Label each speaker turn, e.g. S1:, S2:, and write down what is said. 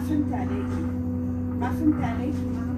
S1: ما فهمت عليكي ما فهمت عليكي ما